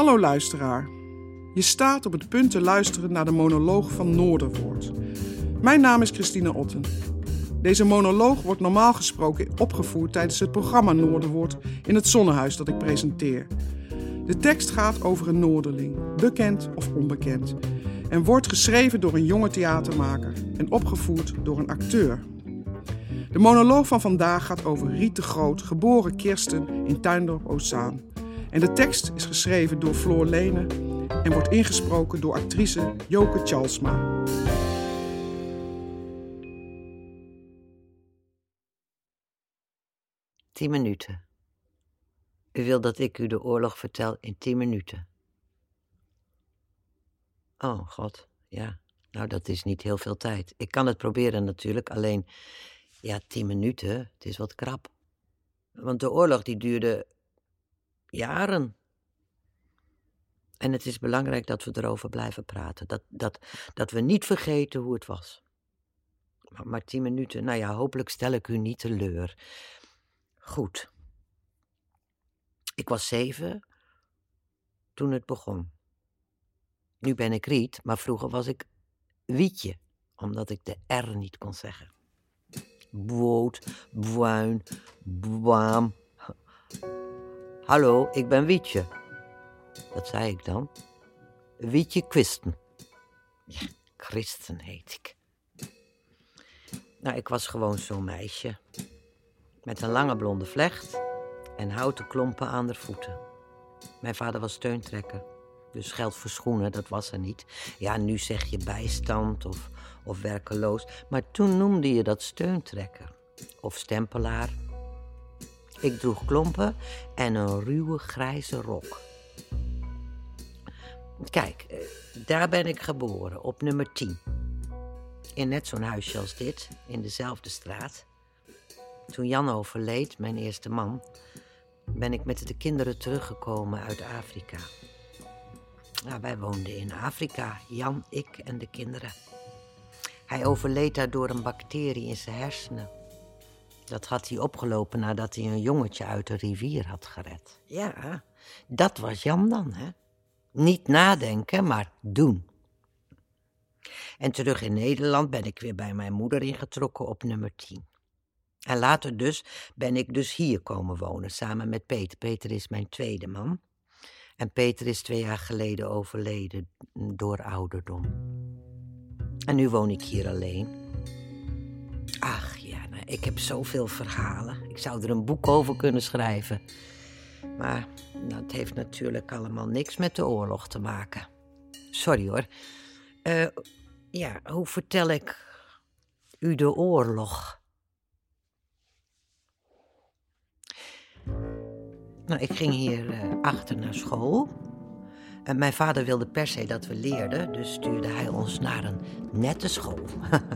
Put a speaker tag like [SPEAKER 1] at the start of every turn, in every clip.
[SPEAKER 1] Hallo luisteraar. Je staat op het punt te luisteren naar de monoloog van Noorderwoord. Mijn naam is Christine Otten. Deze monoloog wordt normaal gesproken opgevoerd tijdens het programma Noorderwoord in het Zonnehuis dat ik presenteer. De tekst gaat over een Noorderling, bekend of onbekend, en wordt geschreven door een jonge theatermaker en opgevoerd door een acteur. De monoloog van vandaag gaat over Riet de Groot, geboren Kirsten in Tuindorp Oostzaan. En de tekst is geschreven door Floor Lene en wordt ingesproken door actrice Joke Chalsma.
[SPEAKER 2] Tien minuten. U wil dat ik u de oorlog vertel in tien minuten. Oh, god, ja. Nou, dat is niet heel veel tijd. Ik kan het proberen natuurlijk, alleen, ja, tien minuten, het is wat krap. Want de oorlog die duurde jaren. En het is belangrijk dat we erover blijven praten. Dat, dat, dat we niet vergeten hoe het was. Maar, maar tien minuten, nou ja, hopelijk stel ik u niet teleur. Goed. Ik was zeven toen het begon. Nu ben ik Riet, maar vroeger was ik Wietje, omdat ik de R niet kon zeggen. Boot, bruin, bwaam. Hallo, ik ben Wietje. Dat zei ik dan. Wietje Kwisten. Ja, Christen heet ik. Nou, ik was gewoon zo'n meisje. Met een lange blonde vlecht en houten klompen aan de voeten. Mijn vader was steuntrekker. Dus geld voor schoenen, dat was er niet. Ja, nu zeg je bijstand of, of werkeloos. Maar toen noemde je dat steuntrekker. Of stempelaar. Ik droeg klompen en een ruwe grijze rok. Kijk, eh, daar ben ik geboren, op nummer 10. In net zo'n huisje als dit, in dezelfde straat. Toen Jan overleed, mijn eerste man, ben ik met de kinderen teruggekomen uit Afrika. Nou, wij woonden in Afrika, Jan, ik en de kinderen. Hij overleed daar door een bacterie in zijn hersenen. Dat had hij opgelopen nadat hij een jongetje uit de rivier had gered. Ja, dat was Jan dan, hè? Niet nadenken, maar doen. En terug in Nederland ben ik weer bij mijn moeder ingetrokken op nummer 10. En later dus ben ik dus hier komen wonen samen met Peter. Peter is mijn tweede man. En Peter is twee jaar geleden overleden door ouderdom. En nu woon ik hier alleen. Ach ik heb zoveel verhalen. Ik zou er een boek over kunnen schrijven. Maar het heeft natuurlijk allemaal niks met de oorlog te maken. Sorry hoor. Uh, ja, hoe vertel ik u de oorlog? Nou, ik ging hier uh, achter naar school. En mijn vader wilde per se dat we leerden, dus stuurde hij ons naar een nette school.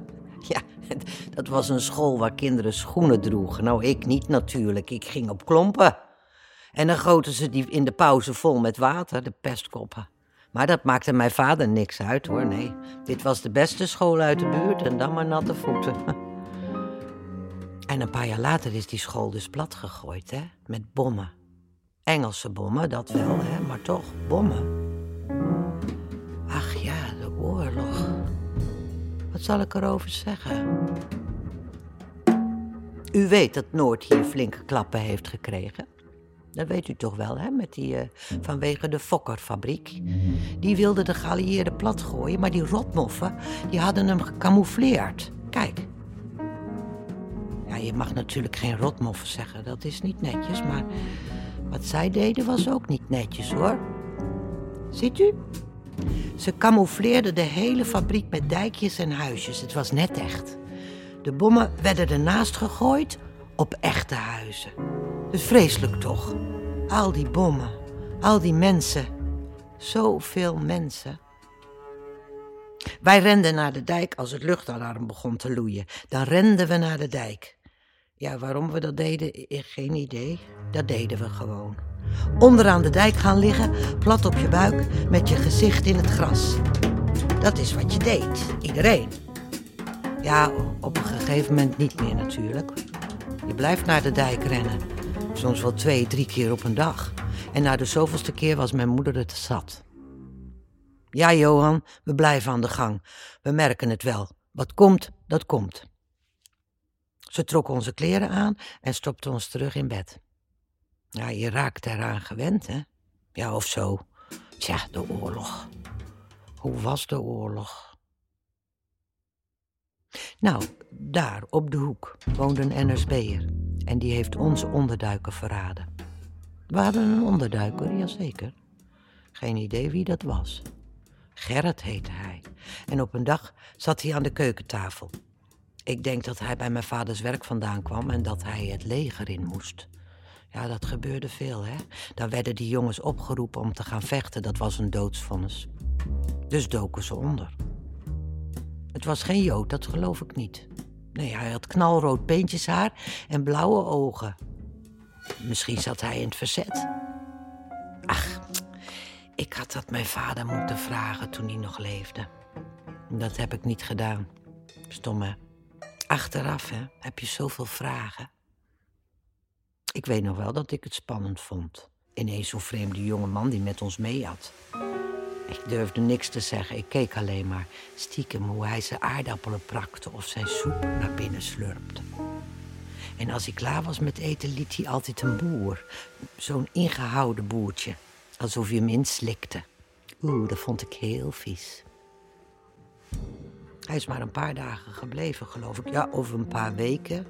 [SPEAKER 2] ja, dat was een school waar kinderen schoenen droegen. Nou, ik niet natuurlijk. Ik ging op klompen. En dan goten ze die in de pauze vol met water, de pestkoppen. Maar dat maakte mijn vader niks uit hoor, nee. Dit was de beste school uit de buurt en dan maar natte voeten. En een paar jaar later is die school dus plat gegooid, hè, met bommen. Engelse bommen, dat wel, hè, maar toch, bommen. Ach ja, de oorlog. Wat zal ik erover zeggen? U weet dat Noord hier flinke klappen heeft gekregen. Dat weet u toch wel, hè? Met die, uh, vanwege de Fokkerfabriek. Die wilden de geallieerden platgooien, maar die rotmoffen die hadden hem gecamoufleerd. Kijk. Ja, je mag natuurlijk geen rotmoffen zeggen, dat is niet netjes, maar wat zij deden was ook niet netjes hoor. Ziet u? Ze camoufleerden de hele fabriek met dijkjes en huisjes. Het was net echt. De bommen werden ernaast gegooid op echte huizen. is vreselijk toch? Al die bommen, al die mensen. Zoveel mensen. Wij renden naar de dijk als het luchtalarm begon te loeien. Dan renden we naar de dijk. Ja, waarom we dat deden, geen idee. Dat deden we gewoon. Onderaan de dijk gaan liggen, plat op je buik, met je gezicht in het gras. Dat is wat je deed, iedereen. Ja, op een gegeven moment niet meer natuurlijk. Je blijft naar de dijk rennen. Soms wel twee, drie keer op een dag. En na de zoveelste keer was mijn moeder het zat. Ja, Johan, we blijven aan de gang. We merken het wel. Wat komt, dat komt. Ze trok onze kleren aan en stopte ons terug in bed. Ja, je raakt eraan gewend, hè? Ja, of zo. Tja, de oorlog. Hoe was de oorlog? Nou, daar op de hoek woonde een NSB'er. En die heeft onze onderduiker verraden. We hadden een onderduiker, jazeker. Geen idee wie dat was. Gerrit heette hij. En op een dag zat hij aan de keukentafel. Ik denk dat hij bij mijn vaders werk vandaan kwam en dat hij het leger in moest. Ja, dat gebeurde veel, hè. Dan werden die jongens opgeroepen om te gaan vechten. Dat was een doodsvonnis. Dus doken ze onder. Het was geen Jood, dat geloof ik niet. Nee, hij had knalrood peentjeshaar en blauwe ogen. Misschien zat hij in het verzet. Ach, ik had dat mijn vader moeten vragen toen hij nog leefde. Dat heb ik niet gedaan. Stom, hè? Achteraf, hè, heb je zoveel vragen. Ik weet nog wel dat ik het spannend vond. Ineens zo'n vreemde jonge man die met ons mee had. Ik durfde niks te zeggen, ik keek alleen maar stiekem hoe hij zijn aardappelen prakte of zijn soep naar binnen slurpte. En als hij klaar was met eten, liet hij altijd een boer. Zo'n ingehouden boertje, alsof hij hem inslikte. Oeh, dat vond ik heel vies. Hij is maar een paar dagen gebleven, geloof ik. Ja, of een paar weken.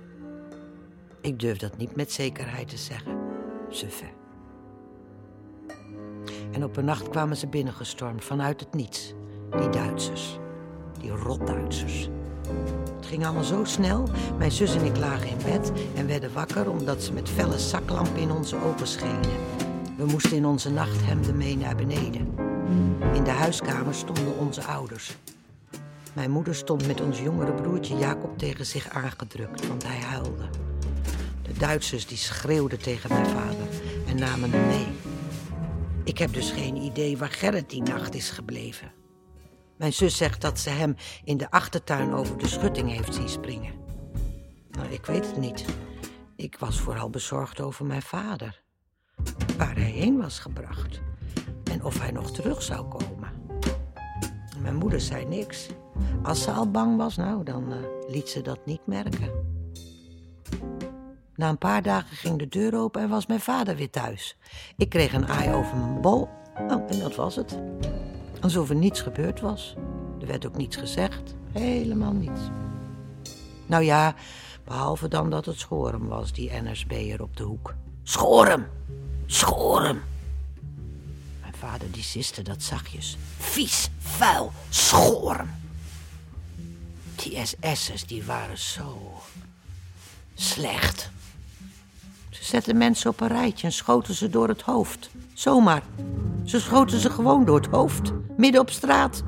[SPEAKER 2] Ik durf dat niet met zekerheid te zeggen. Suffe. En op een nacht kwamen ze binnengestormd vanuit het niets. Die Duitsers. Die rotduitsers. Het ging allemaal zo snel. Mijn zus en ik lagen in bed en werden wakker omdat ze met felle zaklampen in onze ogen schenen. We moesten in onze nachthemden mee naar beneden. In de huiskamer stonden onze ouders. Mijn moeder stond met ons jongere broertje Jacob tegen zich aangedrukt, want hij huilde. Duitsers die schreeuwden tegen mijn vader en namen hem mee. Ik heb dus geen idee waar Gerrit die nacht is gebleven. Mijn zus zegt dat ze hem in de achtertuin over de schutting heeft zien springen. Nou, ik weet het niet. Ik was vooral bezorgd over mijn vader. Waar hij heen was gebracht. En of hij nog terug zou komen. Mijn moeder zei niks. Als ze al bang was, nou, dan uh, liet ze dat niet merken. Na een paar dagen ging de deur open en was mijn vader weer thuis. Ik kreeg een aai over mijn bol. Oh, en dat was het. Alsof er niets gebeurd was. Er werd ook niets gezegd. Helemaal niets. Nou ja, behalve dan dat het Schorum was, die NSB'er op de hoek. Schorum! Schorum! Mijn vader die siste dat zachtjes. Vies, vuil, Schorum! Die SS'ers die waren zo slecht. Ze zetten mensen op een rijtje en schoten ze door het hoofd. Zomaar. Ze schoten ze gewoon door het hoofd, midden op straat.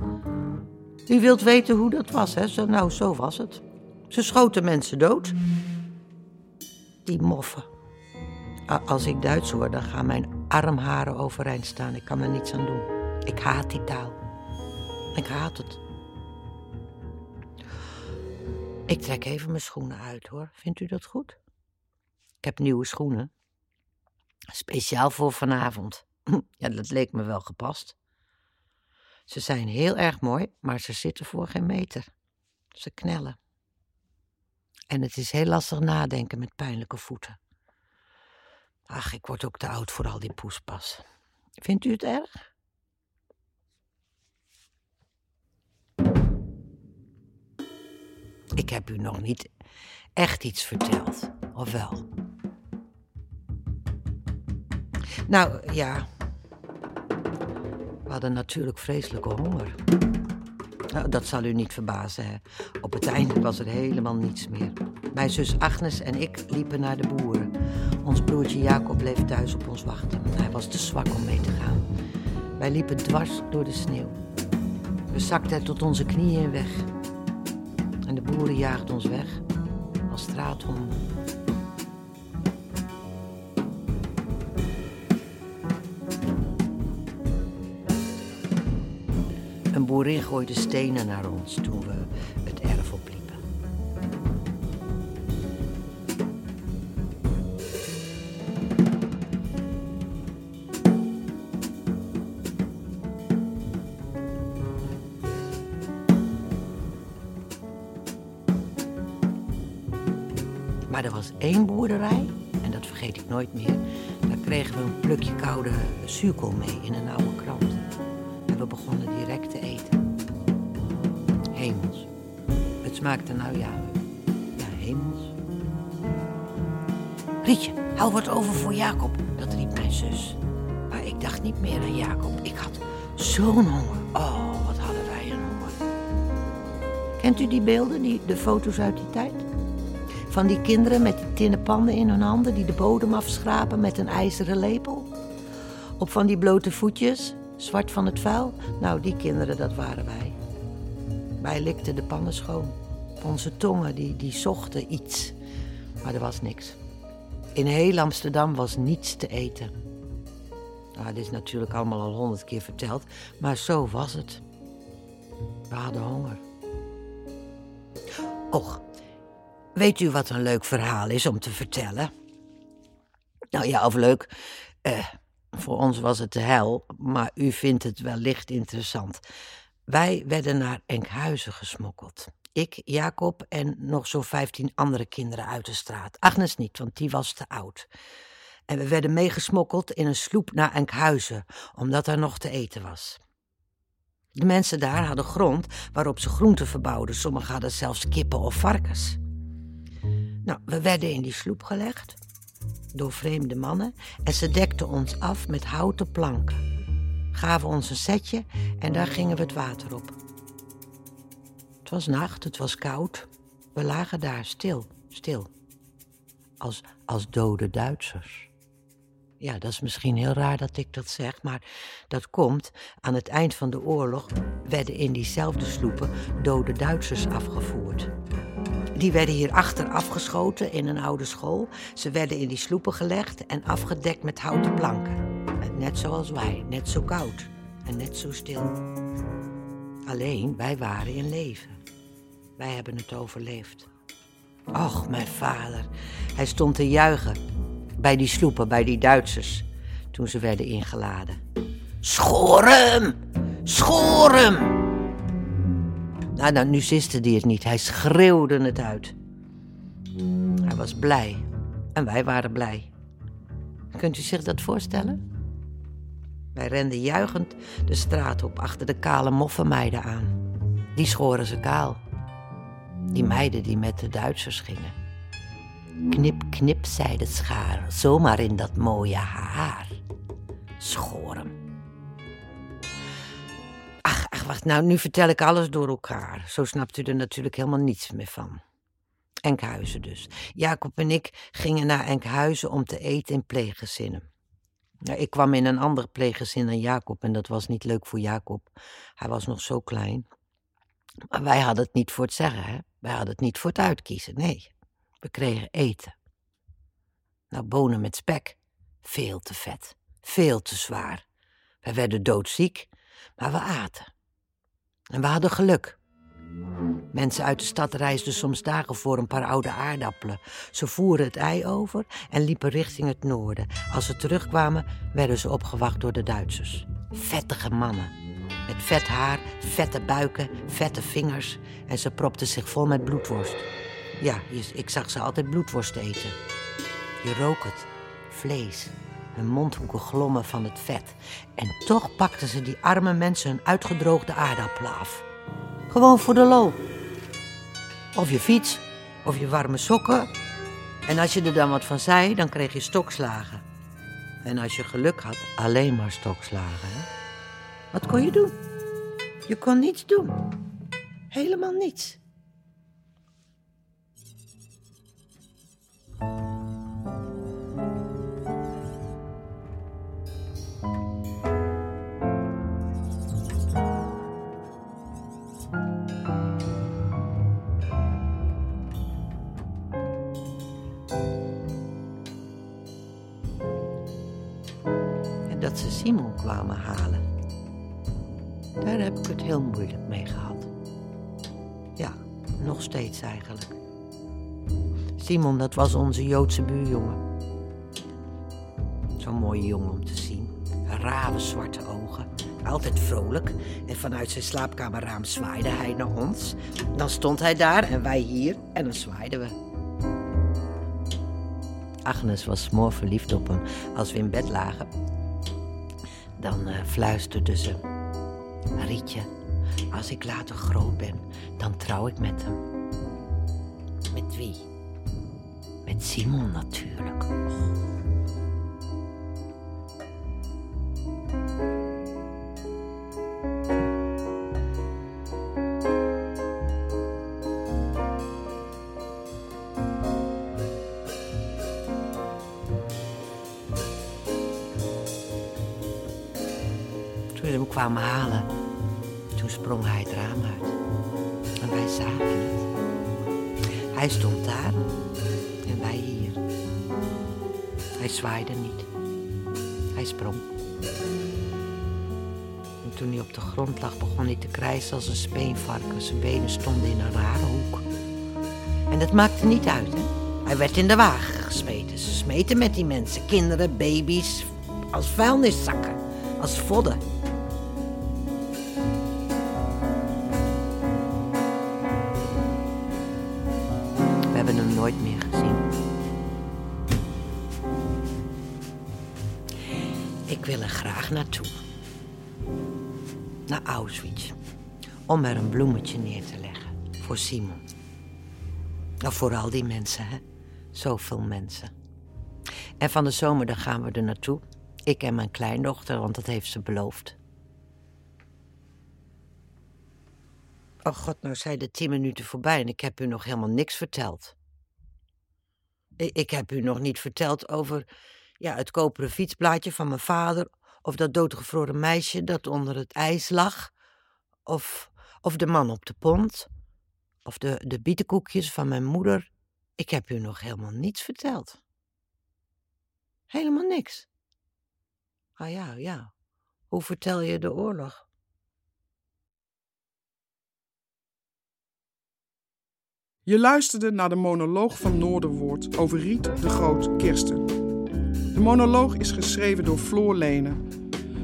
[SPEAKER 2] U wilt weten hoe dat was, hè? Nou, zo was het. Ze schoten mensen dood. Die moffen. Als ik Duits hoor, dan gaan mijn armharen overeind staan. Ik kan er niets aan doen. Ik haat die taal. Ik haat het. Ik trek even mijn schoenen uit hoor. Vindt u dat goed? Ik heb nieuwe schoenen. Speciaal voor vanavond. Ja, dat leek me wel gepast. Ze zijn heel erg mooi, maar ze zitten voor geen meter. Ze knellen. En het is heel lastig nadenken met pijnlijke voeten. Ach, ik word ook te oud voor al die poespas. Vindt u het erg? Ik heb u nog niet echt iets verteld, of wel? Nou ja, we hadden natuurlijk vreselijke honger. Nou, dat zal u niet verbazen. Hè. Op het einde was er helemaal niets meer. Mijn zus Agnes en ik liepen naar de boeren. Ons broertje Jacob bleef thuis op ons wachten. Hij was te zwak om mee te gaan. Wij liepen dwars door de sneeuw. We zakten tot onze knieën weg. En de boeren jaagden ons weg als straathonden. boerin gooide stenen naar ons toen we het erf opliepen. Maar er was één boerderij, en dat vergeet ik nooit meer. Daar kregen we een plukje koude zuurkool mee in een oude krant. En we begonnen direct te eten. Het smaakte nou ja, ja hemels. Rietje, hou wat over voor Jacob, dat riep mijn zus. Maar ik dacht niet meer aan Jacob. Ik had zo'n honger. Oh, wat hadden wij een honger. Kent u die beelden, die, de foto's uit die tijd? Van die kinderen met die tinnen pannen in hun handen die de bodem afschrapen met een ijzeren lepel? Op van die blote voetjes, zwart van het vuil? Nou, die kinderen, dat waren wij. Wij likten de pannen schoon. Onze tongen, die, die zochten iets. Maar er was niks. In heel Amsterdam was niets te eten. Nou, is natuurlijk allemaal al honderd keer verteld, maar zo was het. We hadden honger. Och, weet u wat een leuk verhaal is om te vertellen? Nou ja, of leuk. Eh, voor ons was het de hel, maar u vindt het wellicht interessant. Wij werden naar Enkhuizen gesmokkeld. Ik, Jacob en nog zo'n vijftien andere kinderen uit de straat. Agnes niet, want die was te oud. En we werden meegesmokkeld in een sloep naar Enkhuizen, omdat er nog te eten was. De mensen daar hadden grond waarop ze groenten verbouwden. Sommigen hadden zelfs kippen of varkens. Nou, we werden in die sloep gelegd door vreemde mannen en ze dekten ons af met houten planken. Gaven ons een setje en daar gingen we het water op. Het was nacht, het was koud. We lagen daar stil, stil. Als, als dode Duitsers. Ja, dat is misschien heel raar dat ik dat zeg, maar dat komt. Aan het eind van de oorlog werden in diezelfde sloepen dode Duitsers afgevoerd. Die werden hier achter afgeschoten in een oude school. Ze werden in die sloepen gelegd en afgedekt met houten planken. Net zoals wij, net zo koud en net zo stil. Alleen, wij waren in leven. Wij hebben het overleefd. Och, mijn vader. Hij stond te juichen bij die sloepen, bij die Duitsers, toen ze werden ingeladen. Schoor hem! Nou, nou, nu siste hij het niet. Hij schreeuwde het uit. Hij was blij. En wij waren blij. Kunt u zich dat voorstellen? Wij renden juichend de straat op achter de kale moffenmeiden aan. Die schoren ze kaal. Die meiden die met de Duitsers gingen. Knip, knip, zei de schaar, zomaar in dat mooie haar. Schoren. Ach, ach, wacht, nou, nu vertel ik alles door elkaar. Zo snapt u er natuurlijk helemaal niets meer van. Enkhuizen dus. Jacob en ik gingen naar Enkhuizen om te eten in pleeggezinnen. Ja, ik kwam in een ander pleeggezin dan Jacob en dat was niet leuk voor Jacob. Hij was nog zo klein. Maar wij hadden het niet voor het zeggen, hè? Wij hadden het niet voor het uitkiezen, nee. We kregen eten. Nou, bonen met spek. Veel te vet. Veel te zwaar. Wij werden doodziek, maar we aten. En we hadden geluk. Mensen uit de stad reisden soms dagen voor een paar oude aardappelen. Ze voeren het ei over en liepen richting het noorden. Als ze terugkwamen, werden ze opgewacht door de Duitsers. Vettige mannen. Met vet haar, vette buiken, vette vingers. En ze propten zich vol met bloedworst. Ja, ik zag ze altijd bloedworst eten. Je rook het. Vlees. Hun mondhoeken glommen van het vet. En toch pakten ze die arme mensen hun uitgedroogde aardappelen af. Gewoon voor de lol. Of je fiets, of je warme sokken. En als je er dan wat van zei, dan kreeg je stokslagen. En als je geluk had, alleen maar stokslagen. Wat kon je doen? Je kon niets doen. Helemaal niets. dat ze Simon kwamen halen. Daar heb ik het heel moeilijk mee gehad. Ja, nog steeds eigenlijk. Simon, dat was onze Joodse buurjongen. Zo'n mooie jongen om te zien. Rave zwarte ogen. Altijd vrolijk. En vanuit zijn slaapkamerraam zwaaide hij naar ons. Dan stond hij daar en wij hier en dan zwaaiden we. Agnes was smoor verliefd op hem. Als we in bed lagen, dan uh, fluisterde ze: Rietje, als ik later groot ben, dan trouw ik met hem. Met wie? Met Simon natuurlijk. Hem kwamen halen, toen sprong hij het raam uit. En wij zagen het. Hij stond daar en wij hier. Hij zwaaide niet. Hij sprong. En toen hij op de grond lag, begon hij te krijsen als een speenvarken. Zijn benen stonden in een rare hoek. En dat maakte niet uit, hè. Hij werd in de wagen gesmeten. Ze smeten met die mensen, kinderen, baby's, als vuilniszakken, als vodden. Hebben hem nooit meer gezien. Ik wil er graag naartoe. Naar Auschwitz. Om er een bloemetje neer te leggen. Voor Simon. Nou, voor al die mensen, hè. Zoveel mensen. En van de zomer dan gaan we er naartoe. Ik en mijn kleindochter, want dat heeft ze beloofd. Oh god, nou zijn de tien minuten voorbij en ik heb u nog helemaal niks verteld. Ik, heb u nog niet verteld over ja, het koperen fietsblaadje van mijn vader... of dat doodgevroren meisje dat onder het ijs lag... of, of de man op de pont... of de, de bietenkoekjes van mijn moeder. Ik heb u nog helemaal niets verteld. Helemaal niks. Ah ja, ja. Hoe vertel je de oorlog?
[SPEAKER 1] Je luisterde naar de monoloog van Noorderwoord over Riet de Groot Kirsten. De monoloog is geschreven door Floor Lene.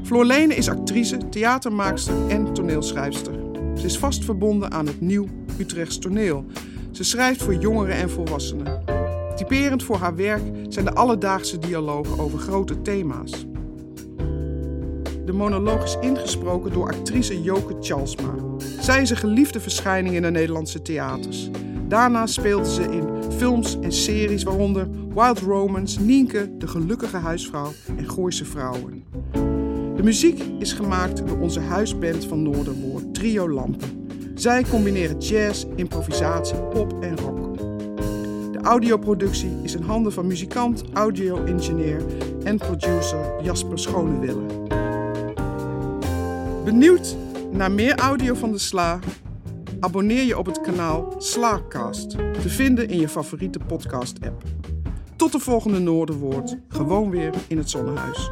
[SPEAKER 1] Floor Lene is actrice, theatermaakster en toneelschrijfster. Ze is vast verbonden aan het Nieuw Utrechts Toneel. Ze schrijft voor jongeren en volwassenen. Typerend voor haar werk zijn de alledaagse dialogen over grote thema's. De monoloog is ingesproken door actrice Joke Tjalsma. Zij is een geliefde verschijning in de Nederlandse theaters. Daarna speelde ze in films en series, waaronder Wild Romance, Nienke, De Gelukkige Huisvrouw en Gooise Vrouwen. De muziek is gemaakt door onze huisband van Noorderwoord, Trio Lampen. Zij combineren jazz, improvisatie, pop en rock. De audioproductie is in handen van muzikant, audio-engineer en producer Jasper Schonewille. Benieuwd naar meer audio van de Sla? Abonneer je op het kanaal Slaakcast, te vinden in je favoriete podcast-app. Tot de volgende Noorderwoord, gewoon weer in het Zonnehuis.